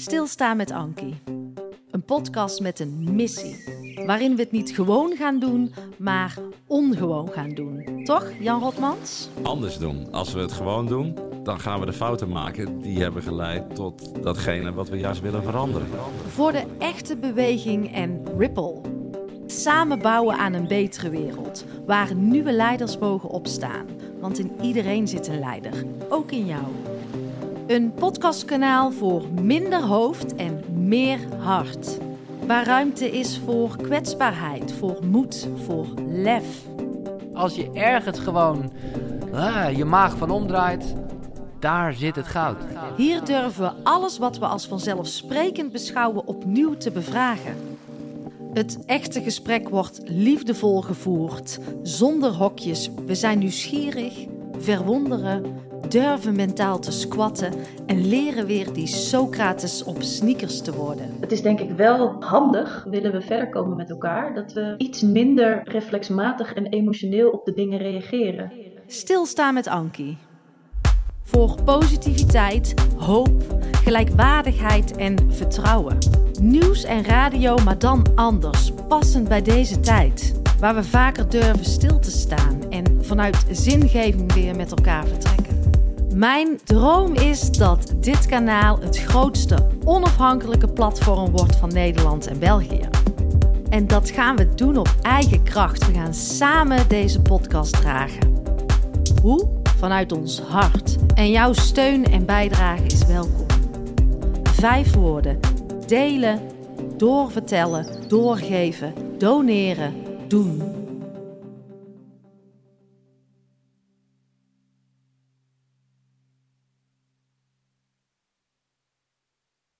Stilstaan met Ankie. Een podcast met een missie. Waarin we het niet gewoon gaan doen, maar ongewoon gaan doen. Toch, Jan Rotmans? Anders doen. Als we het gewoon doen, dan gaan we de fouten maken die hebben geleid tot datgene wat we juist willen veranderen. Voor de echte beweging en ripple. Samen bouwen aan een betere wereld, waar nieuwe leiders mogen opstaan. Want in iedereen zit een leider, ook in jou. Een podcastkanaal voor minder hoofd en meer hart. Waar ruimte is voor kwetsbaarheid, voor moed, voor lef. Als je ergens gewoon ah, je maag van omdraait, daar zit het goud. Hier durven we alles wat we als vanzelfsprekend beschouwen opnieuw te bevragen. Het echte gesprek wordt liefdevol gevoerd, zonder hokjes. We zijn nieuwsgierig, verwonderen, durven mentaal te squatten en leren weer die Socrates op sneakers te worden. Het is denk ik wel handig, willen we verder komen met elkaar, dat we iets minder reflexmatig en emotioneel op de dingen reageren. Stilstaan met Ankie. Voor positiviteit, hoop, gelijkwaardigheid en vertrouwen. Nieuws en radio, maar dan anders, passend bij deze tijd. Waar we vaker durven stil te staan en vanuit zingeving weer met elkaar vertrekken. Mijn droom is dat dit kanaal het grootste onafhankelijke platform wordt van Nederland en België. En dat gaan we doen op eigen kracht. We gaan samen deze podcast dragen. Hoe? Vanuit ons hart. En jouw steun en bijdrage is welkom. Vijf woorden: delen, doorvertellen, doorgeven, doneren, doen.